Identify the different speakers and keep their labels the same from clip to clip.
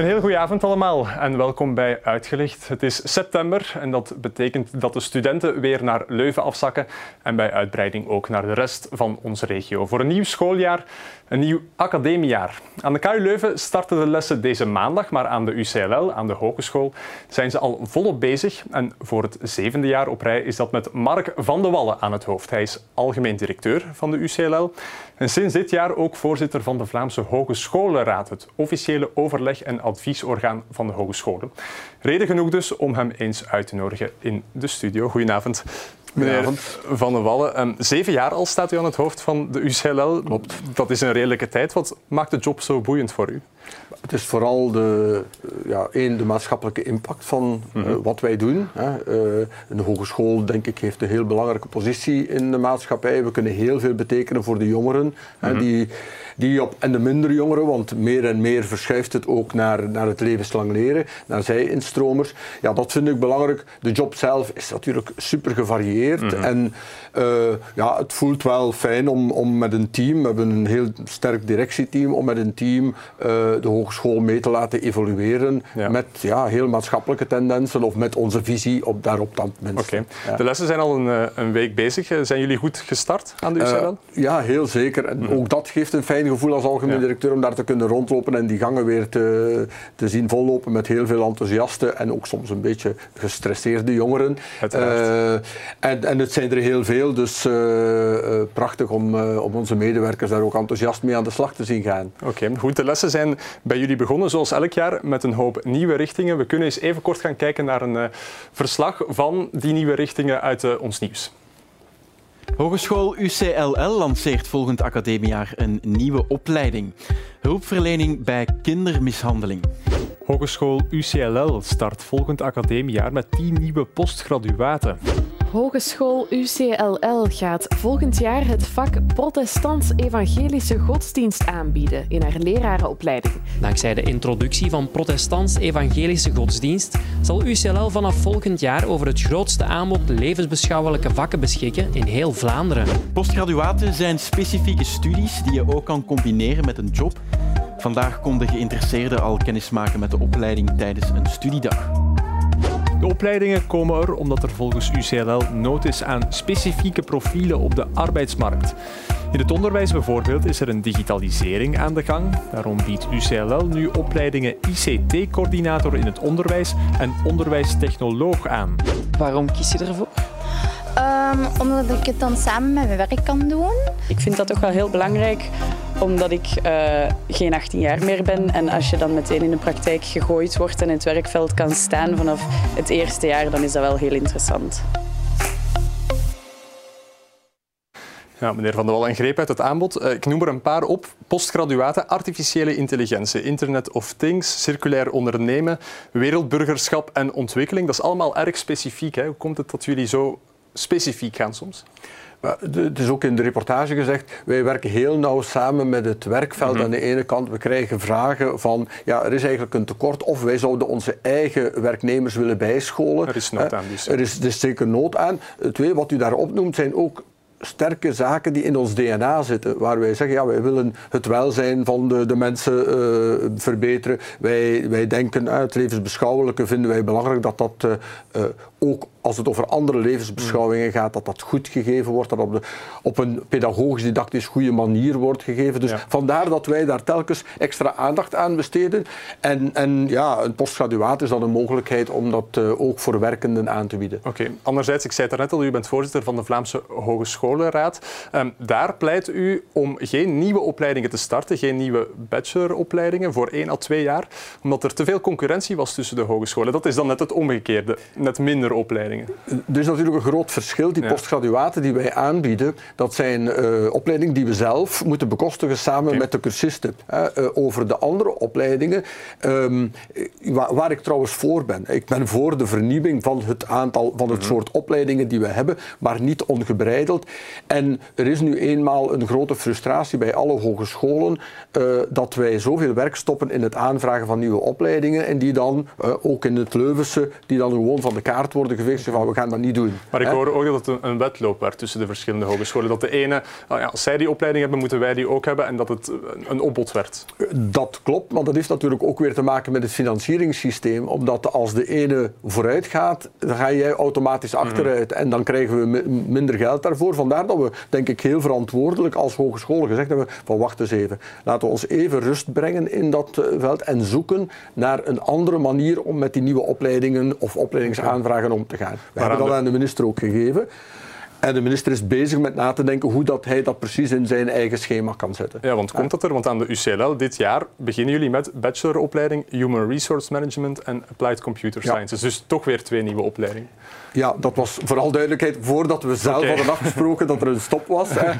Speaker 1: Een heel goede avond allemaal en welkom bij Uitgelicht. Het is september en dat betekent dat de studenten weer naar Leuven afzakken en bij uitbreiding ook naar de rest van onze regio. Voor een nieuw schooljaar, een nieuw academiejaar. Aan de KU Leuven starten de lessen deze maandag, maar aan de UCLL, aan de hogeschool, zijn ze al volop bezig. En voor het zevende jaar op rij is dat met Mark van de Wallen aan het hoofd. Hij is algemeen directeur van de UCLL en sinds dit jaar ook voorzitter van de Vlaamse Hogescholenraad, het officiële overleg- en adviesorgaan van de hogescholen. Reden genoeg dus om hem eens uit te nodigen in de studio. Goedenavond. Meneer Van der Wallen, um, zeven jaar al staat u aan het hoofd van de UCLL. Klopt. Dat is een redelijke tijd. Wat maakt de job zo boeiend voor u?
Speaker 2: Het is vooral de, ja, één, de maatschappelijke impact van mm -hmm. uh, wat wij doen. Hè. Uh, een hogeschool, denk ik, heeft een heel belangrijke positie in de maatschappij. We kunnen heel veel betekenen voor de jongeren. Mm -hmm. hè, die, die op, en de minder jongeren, want meer en meer verschuift het ook naar, naar het levenslang leren, naar zij-instromers. Ja, dat vind ik belangrijk. De job zelf is natuurlijk super gevarieerd. Mm -hmm. En uh, ja, het voelt wel fijn om, om met een team, we hebben een heel sterk directieteam, om met een team de hogeschool mee te laten evolueren ja. met ja, heel maatschappelijke tendensen of met onze visie op, daarop dan.
Speaker 1: Okay. Ja. De lessen zijn al een, een, week bezig. Zijn jullie goed gestart aan de UCL?
Speaker 2: Ja, heel zeker. En mm. ook dat geeft een fijn gevoel als algemeen directeur om daar te kunnen rondlopen en die gangen weer te, te zien vollopen met heel veel enthousiasten en ook soms een beetje gestresseerde jongeren. en, en het zijn er heel veel. Dus uh, uh, prachtig om, om onze medewerkers daar ook enthousiast mee aan de slag te zien gaan.
Speaker 1: Oké, okay, goed. De lessen zijn bij jullie begonnen, zoals elk jaar, met een hoop nieuwe richtingen. We kunnen eens even kort gaan kijken naar een verslag van die nieuwe richtingen uit ons nieuws.
Speaker 3: Hogeschool UCLL lanceert volgend academiejaar een nieuwe opleiding. Hulpverlening bij kindermishandeling.
Speaker 1: Hogeschool UCLL start volgend academiejaar met 10 nieuwe postgraduaten.
Speaker 4: Hogeschool UCLL gaat volgend jaar het vak Protestants-Evangelische Godsdienst aanbieden in haar lerarenopleiding.
Speaker 5: Dankzij de introductie van Protestants-Evangelische Godsdienst zal UCLL vanaf volgend jaar over het grootste aanbod levensbeschouwelijke vakken beschikken in heel Vlaanderen.
Speaker 3: Postgraduaten zijn specifieke studies die je ook kan combineren met een job. Vandaag konden geïnteresseerden al kennis maken met de opleiding tijdens een studiedag.
Speaker 1: De opleidingen komen er omdat er volgens UCLL nood is aan specifieke profielen op de arbeidsmarkt. In het onderwijs bijvoorbeeld is er een digitalisering aan de gang. Daarom biedt UCLL nu opleidingen ICT-coördinator in het onderwijs en onderwijstechnoloog aan.
Speaker 6: Waarom kies je ervoor?
Speaker 7: Um, omdat ik het dan samen met mijn werk kan doen.
Speaker 6: Ik vind dat toch wel heel belangrijk, omdat ik uh, geen 18 jaar meer ben. En als je dan meteen in de praktijk gegooid wordt en in het werkveld kan staan vanaf het eerste jaar, dan is dat wel heel interessant.
Speaker 1: Ja, meneer Van der Wal, een greep uit het aanbod. Ik noem er een paar op. Postgraduaten, artificiële intelligentie, Internet of Things, circulair ondernemen, wereldburgerschap en ontwikkeling. Dat is allemaal erg specifiek. Hè? Hoe komt het dat jullie zo specifiek gaan soms?
Speaker 2: Het is ook in de reportage gezegd, wij werken heel nauw samen met het werkveld. Mm-hmm. Aan de ene kant, we krijgen vragen van, ja, er is eigenlijk een tekort of wij zouden onze eigen werknemers willen bijscholen.
Speaker 1: Er is nood aan. Dus.
Speaker 2: Er, is, er is zeker nood aan. Tweede, wat u daar opnoemt, zijn ook sterke zaken die in ons DNA zitten. Waar wij zeggen, ja, wij willen het welzijn van de, de mensen uh, verbeteren. Wij, wij denken, uh, het levensbeschouwelijke vinden wij belangrijk dat dat uh, ook als het over andere levensbeschouwingen gaat, dat dat goed gegeven wordt, dat op, de, op een pedagogisch didactisch goede manier wordt gegeven. Dus ja. vandaar dat wij daar telkens extra aandacht aan besteden. En, en ja, een postgraduaat is dan een mogelijkheid om dat uh, ook voor werkenden aan te bieden.
Speaker 1: Oké, okay. anderzijds, ik zei het net al, u bent voorzitter van de Vlaamse Hogescholenraad. Um, daar pleit u om geen nieuwe opleidingen te starten, geen nieuwe bacheloropleidingen voor één à twee jaar, omdat er te veel concurrentie was tussen de hogescholen. Dat is dan net het omgekeerde, net minder opleidingen.
Speaker 2: Er is natuurlijk een groot verschil. Die ja. postgraduaten die wij aanbieden, dat zijn uh, opleidingen die we zelf moeten bekostigen samen okay. met de cursisten. Uh, over de andere opleidingen, um, waar, waar, ik trouwens voor ben. Ik ben voor de vernieuwing van het aantal, van het mm -hmm. soort opleidingen die we hebben, maar niet ongebreideld. En er is nu eenmaal een grote frustratie bij alle hogescholen dat wij zoveel werk stoppen in het aanvragen van nieuwe opleidingen en die dan, ook in het Leuvense, die dan gewoon van de kaart worden geveegd beslist van we gaan dat niet doen.
Speaker 1: Maar ik hoorde ook dat het een, wedloop werd tussen de verschillende hogescholen. Dat de ene, nou ja, als zij die opleiding hebben, moeten wij die ook hebben en dat het een opbod werd.
Speaker 2: Dat klopt, maar dat heeft natuurlijk ook weer te maken met het financieringssysteem. Omdat als de ene vooruit gaat, dan ga jij automatisch achteruit en dan krijgen we minder geld daarvoor. Vandaar dat we, denk ik, heel verantwoordelijk als hogescholen gezegd hebben van wacht eens even, laten we ons even rust brengen in dat eh, veld en zoeken naar een andere manier om met die nieuwe opleidingen of opleidingsaanvragen om te gaan. We hebben dat aan de minister ook gegeven. En de minister is bezig met na te denken hoe dat hij dat precies in zijn eigen schema kan zetten.
Speaker 1: Ja, want komt dat er? Want aan de UCLL dit jaar beginnen jullie met bacheloropleiding Human Resource Management en Applied Computer Sciences. Dus toch weer twee nieuwe opleidingen.
Speaker 2: Ja, dat was vooral duidelijkheid voordat we zelf hadden afgesproken dat er een stop was. Hè.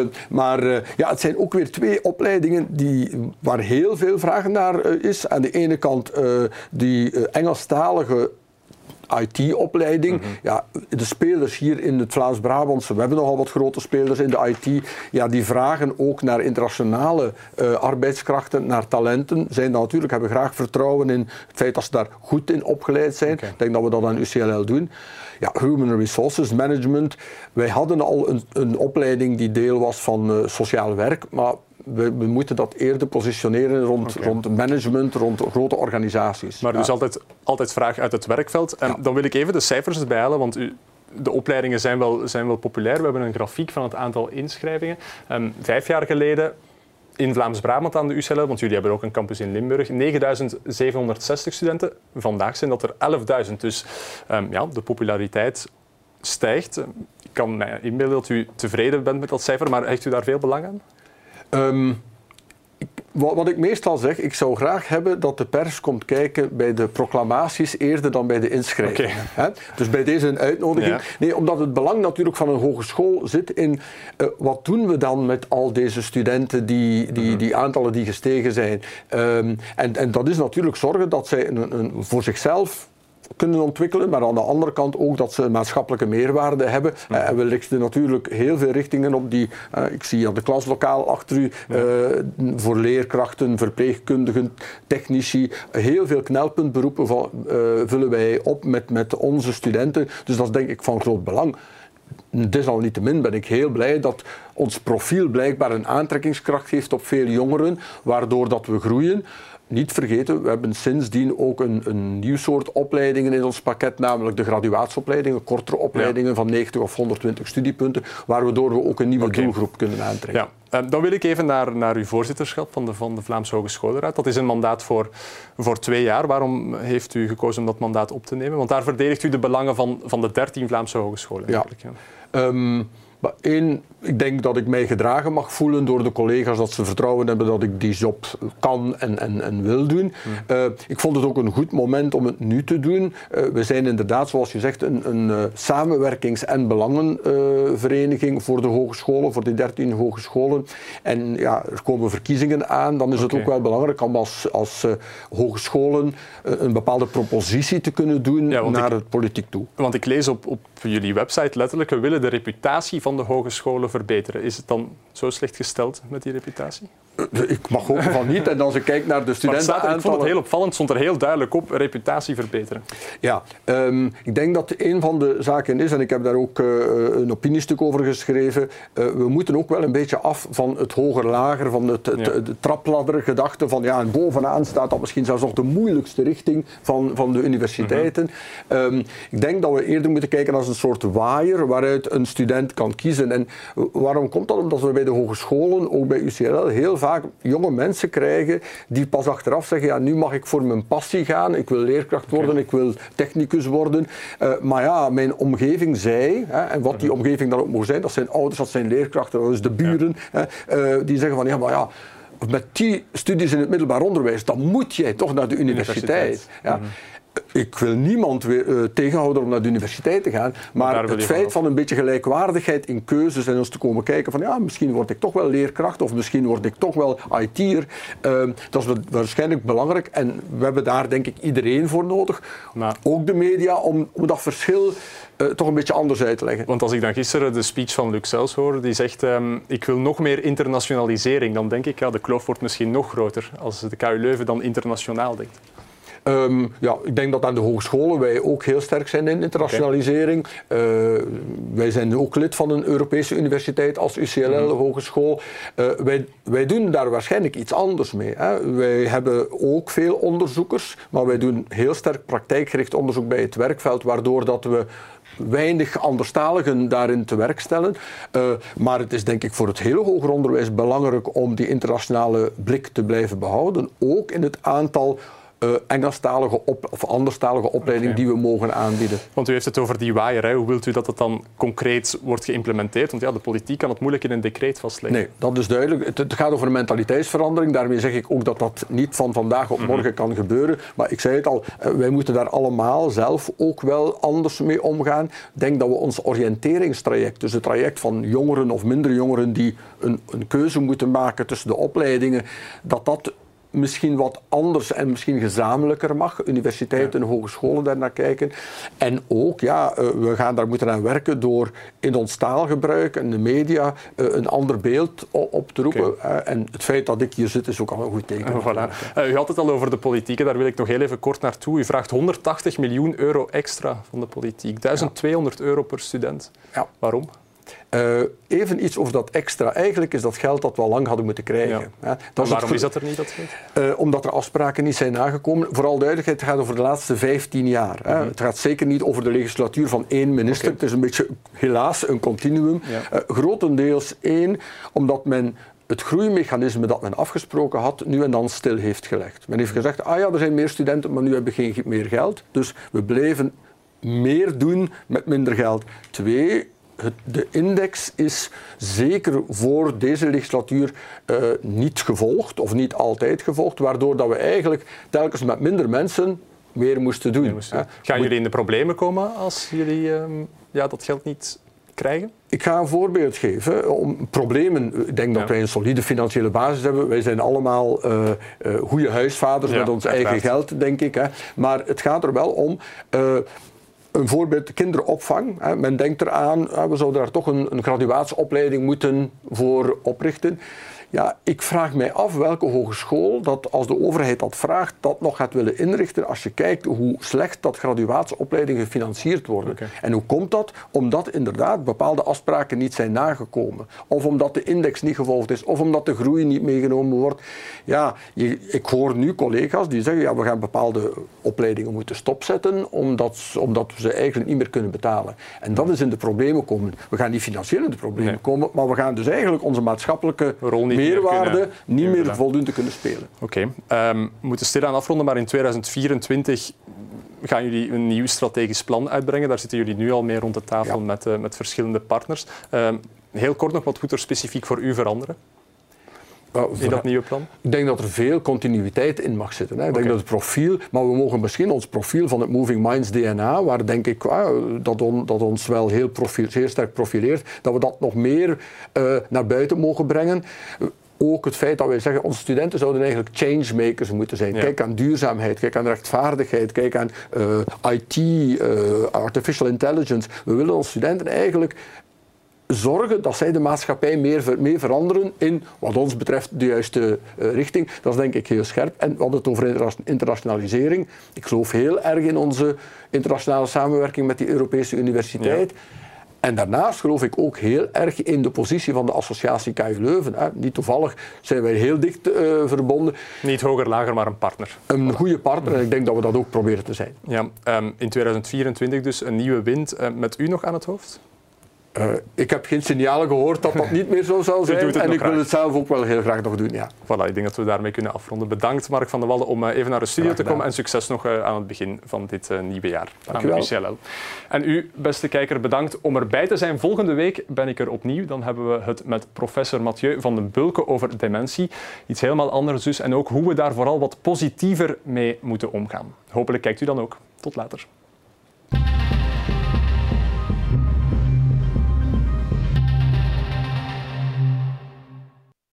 Speaker 2: Uh, maar uh, ja, het zijn ook weer twee opleidingen die, waar heel veel vraag naar uh, is. Aan de ene kant die Engelstalige IT-opleiding. Mhm. ja, de spelers hier in het Vlaams-Brabantse, we hebben nogal wat grote spelers in de IT, ja, die vragen ook naar internationale uh, arbeidskrachten, naar talenten. Zijn dan natuurlijk, hebben graag vertrouwen in het feit dat ze daar goed in opgeleid zijn. Ik denk dat we dat aan UCLL doen. Ja, Human Resources Management. Wij hadden al een, een opleiding die deel was van uh, sociaal werk, maar we, moeten dat eerder positioneren rond, rond management, rond grote organisaties.
Speaker 1: Maar dus altijd, altijd vraag uit het werkveld. En dan wil ik even de cijfers bijhalen, want u, de opleidingen zijn wel, zijn wel populair. We hebben een grafiek van het aantal inschrijvingen. Um, vijf jaar geleden in Vlaams-Brabant aan de UCL, want jullie hebben ook een campus in Limburg, 9760 studenten. Vandaag zijn dat er 11.000. Dus um, ja, de populariteit stijgt. Ik kan mij inbeelden dat u tevreden bent met dat cijfer, maar hecht u daar veel belang aan?
Speaker 2: Um, wat, wat, ik meestal zeg, ik zou graag hebben dat de pers komt kijken bij de proclamaties eerder dan bij de inschrijvingen. Okay. Dus bij deze een uitnodiging. Nee, omdat het belang natuurlijk van een hogeschool zit in uh, wat doen we dan met al deze studenten, die, die, mhm. die aantallen die gestegen zijn. Um, en, en dat is natuurlijk zorgen dat zij een, een, voor zichzelf kunnen ontwikkelen, maar aan de andere kant ook dat ze maatschappelijke meerwaarde hebben. Uh, en we lichten natuurlijk heel veel richtingen op die, uh, ik zie aan de klaslokaal achter u, uh, voor leerkrachten, verpleegkundigen, technici, heel veel knelpuntberoepen van, vullen wij op met, met onze studenten. Dus dat is denk ik van groot belang. Desalniettemin ben ik heel blij dat ons profiel blijkbaar een aantrekkingskracht heeft op veel jongeren, waardoor dat we groeien niet vergeten, we hebben sindsdien ook een, een nieuw soort opleidingen in ons pakket, namelijk de graduatieopleidingen, kortere opleidingen van 90 of 120 studiepunten, waardoor we ook een nieuwe doelgroep kunnen aantrekken.
Speaker 1: Ja. Uh, dan wil ik even naar, naar uw voorzitterschap van de, van de Vlaamse Hogescholenraad. Dat is een mandaat voor, voor twee jaar. Waarom heeft u gekozen om dat mandaat op te nemen? Want daar verdedigt u de belangen van, van de 13 Vlaamse hogescholen.
Speaker 2: Ja. ja. Um, Eén, ik denk dat ik mij gedragen mag voelen door de collega's dat ze vertrouwen hebben dat ik die job kan en, en, en wil doen. Hmm. Uh, ik vond het ook een goed moment om het nu te doen. Uh, we zijn inderdaad, zoals je zegt, een, een uh, samenwerkings- en belangenvereniging voor de hogescholen, voor die 13 hogescholen. En ja, er komen verkiezingen aan, dan is okay. het ook wel belangrijk om als, als hogescholen een bepaalde propositie te kunnen doen ja, naar ik, het politiek toe.
Speaker 1: Want ik lees op, op jullie website letterlijk, we willen de reputatie van de hogescholen verbeteren. Is het dan zo slecht gesteld met die reputatie?
Speaker 2: Ik mag hopen van niet. En als ik kijk naar de studenten.
Speaker 1: Ik vond het heel opvallend, stond er heel duidelijk op: reputatie verbeteren.
Speaker 2: Ja, um, ik denk dat een van de zaken is, en ik heb daar ook uh, een opiniestuk over geschreven. Uh, we moeten ook wel een beetje af van het hoger-lager, van het, het, ja. de trapladder-gedachte. Van ja, en bovenaan staat dat misschien zelfs nog de moeilijkste richting van, van de universiteiten. Mm -hmm. um, ik denk dat we eerder moeten kijken als een soort waaier waaruit een student kan kiezen. En waarom komt dat? Omdat we bij de hogescholen, ook bij UCL, heel vaak jonge mensen krijgen die pas achteraf zeggen, ja, nu mag ik voor mijn passie gaan, ik wil leerkracht worden, okay. ik wil technicus worden. Uh, maar ja, mijn omgeving zei, hè, en wat die mhm. omgeving dan ook moet zijn, dat zijn ouders, dat zijn leerkrachten, dat is de buren, ja. hè, uh, die zeggen van, ja, maar ja, met die studies in het middelbaar onderwijs, dan moet jij toch naar de universiteit. universiteit. Ja. Mm -hmm ik wil niemand weer, uh, tegenhouden om naar de universiteit te gaan, maar het feit van een beetje gelijkwaardigheid in keuzes en ons te komen kijken van ja, misschien word ik toch wel leerkracht of misschien word ik toch wel IT'er, uh, dat is waarschijnlijk belangrijk en we hebben daar denk ik iedereen voor nodig, maar, ook de media, om, om dat verschil uh, toch een beetje anders uit te leggen.
Speaker 1: Want als ik dan gisteren de speech van Luc Sels hoorde, die zegt um, ik wil nog meer internationalisering, dan denk ik ja, de kloof wordt misschien nog groter als de KU Leuven dan internationaal denkt.
Speaker 2: Ehm, ja, ik denk dat aan de hogescholen wij ook heel sterk zijn in internationalisering. Eh, wij zijn ook lid van een Europese universiteit als UCLL
Speaker 1: Mhm.
Speaker 2: Hogeschool. Eh, wij, wij doen daar waarschijnlijk iets anders mee. Hè. Wij hebben ook veel onderzoekers, maar wij doen heel sterk praktijkgericht onderzoek bij het werkveld, waardoor dat we weinig anderstaligen daarin te werk stellen. Eh, maar het is denk ik voor het hele hoger onderwijs belangrijk om die internationale blik te blijven behouden. Ook in het aantal eh Engelstalige op, of anderstalige opleidingen
Speaker 1: Oké.
Speaker 2: die we mogen aanbieden.
Speaker 1: Want u heeft het over die waaier. Hè. Hoe wilt u dat het dan concreet wordt geïmplementeerd? Want ja, de politiek kan het moeilijk in een decreet vastleggen.
Speaker 2: Nee, dat is duidelijk. Het, het gaat over een mentaliteitsverandering. Daarmee zeg ik ook dat dat niet van vandaag op morgen kan gebeuren. Maar ik zei het al, eh, wij moeten daar allemaal zelf ook wel anders mee omgaan. Ik denk dat we ons oriënteringstraject, dus het traject van jongeren of minder jongeren die een, een keuze moeten maken tussen de opleidingen, dat dat misschien wat anders en misschien gezamenlijker mag. Universiteiten en hogescholen daar naar kijken. En ook, ja, eh, we gaan daar moeten aan werken door in ons taalgebruik en de media eh, een ander beeld op te roepen. Eh, En het feit dat ik hier zit is ook al een goed teken.
Speaker 1: Voilà. U had het al over de politiek, en daar wil ik nog heel even kort naartoe. U vraagt 180 miljoen euro extra van de politiek. 1200 euro per student.
Speaker 2: Ja.
Speaker 1: Waarom?
Speaker 2: Eh, even iets over dat extra. Eigenlijk is dat geld dat we al lang hadden moeten krijgen.
Speaker 1: Ja. Waarom is dat er niet? Dat geld?
Speaker 2: Eh, omdat er afspraken niet zijn nagekomen. Vooral duidelijkheid, het gaat over de laatste 15 jaar. Hè.
Speaker 1: Mhm.
Speaker 2: Het gaat zeker niet over de legislatuur van één minister. Het is een beetje, helaas, een continuum.
Speaker 1: Ja.
Speaker 2: Eh, grotendeels één, omdat men het groeimechanisme dat men afgesproken had, nu en dan stil heeft gelegd. Men heeft gezegd, ah ja, er zijn meer studenten, maar nu hebben we geen meer geld. Dus we bleven meer doen met minder geld. Twee, het, de index is zeker voor deze legislatuur eh, niet gevolgd, of niet altijd gevolgd, waardoor dat we eigenlijk telkens met minder mensen meer moesten doen.
Speaker 1: Gaan
Speaker 2: Moet-
Speaker 1: jullie in de problemen komen als jullie ehm, ja, dat geld niet krijgen?
Speaker 2: Ik ga een voorbeeld geven. Om problemen, ik denk dat
Speaker 1: Ja.
Speaker 2: wij een solide financiële basis hebben. Wij zijn allemaal eh eh, goede huisvaders
Speaker 1: Ja,
Speaker 2: met ons eigen geld, denk ik. Hè. Maar het gaat er wel om. eh, een voorbeeld, de kinderopvang. Men denkt eraan, we zouden daar toch een, een graduatieopleiding moeten voor oprichten. Ja, ik vraag mij af welke hogeschool dat als de overheid dat vraagt, dat nog gaat willen inrichten als je kijkt hoe slecht dat graduatieopleidingen gefinancierd worden. En hoe komt dat? Omdat inderdaad bepaalde afspraken niet zijn nagekomen. Of omdat de index niet gevolgd is. Of omdat de groei niet meegenomen wordt. Ja, je- ik hoor nu collega's die zeggen, ja, we gaan bepaalde opleidingen moeten stopzetten, omdat, omdat we ze eigenlijk niet meer kunnen betalen. En dat is in de problemen komen. We gaan niet financieel in de problemen
Speaker 1: Nee.
Speaker 2: komen, maar we gaan dus eigenlijk onze maatschappelijke
Speaker 1: Rol niet
Speaker 2: meerwaarde niet meer voldoende kunnen spelen.
Speaker 1: Oké, ehm, we moeten stilaan afronden, maar in 2024 gaan jullie een nieuw strategisch plan uitbrengen. Daar zitten jullie nu al mee rond de tafel
Speaker 2: Ja.
Speaker 1: met, eh, met verschillende partners. Ehm, heel kort nog, wat moet er specifiek voor u veranderen In dat nieuwe plan?
Speaker 2: Ik denk dat er veel continuïteit in mag zitten. Hè. Ik denk dat het profiel, maar we mogen misschien ons profiel van het Moving Minds DNA, waar denk ik ah, dat, on- dat ons wel heel, profiel, sterk profileert, dat we dat nog meer eh, naar buiten mogen brengen. Eh, Ook het feit dat wij zeggen, onze studenten zouden eigenlijk changemakers moeten zijn.
Speaker 1: Ja.
Speaker 2: Kijk aan duurzaamheid, kijk aan rechtvaardigheid, kijk aan eh, IT, eh, artificial intelligence. We willen onze studenten eigenlijk zorgen dat zij de maatschappij meer, ver- mee veranderen in, wat ons betreft, de juiste eh, richting. Dat is denk ik heel scherp. En we hadden het over interna- internationalisering. Ik geloof heel erg in onze internationale samenwerking met die Europese universiteit. En daarnaast geloof ik ook heel erg in de positie van de associatie KU Leuven. Hè. Niet toevallig zijn wij heel dicht eh, verbonden.
Speaker 1: Niet hoger, lager, maar een partner.
Speaker 2: Een goede partner en ik denk dat we dat ook proberen te zijn.
Speaker 1: Ja, ehm, in 2024 dus een nieuwe wind eh, met u nog aan het hoofd?
Speaker 2: Eh, ik heb geen signalen gehoord dat dat niet meer zo zal zijn. En ik wil het zelf ook wel heel graag nog doen. Ja.
Speaker 1: Voilà, ik denk dat we daarmee kunnen afronden. Bedankt Mark van der Wallen om eh, even naar de studio te komen en succes nog eh, aan het begin van dit nieuwe jaar.
Speaker 2: Dankjewel.
Speaker 1: Namens UCLL. En u, beste kijker, bedankt om erbij te zijn. Volgende week ben ik er opnieuw. Dan hebben we het met professor Mathieu van den Bulke over dementie. Iets helemaal anders dus. En ook hoe we daar vooral wat positiever mee moeten omgaan. Hopelijk kijkt u dan ook. Tot later.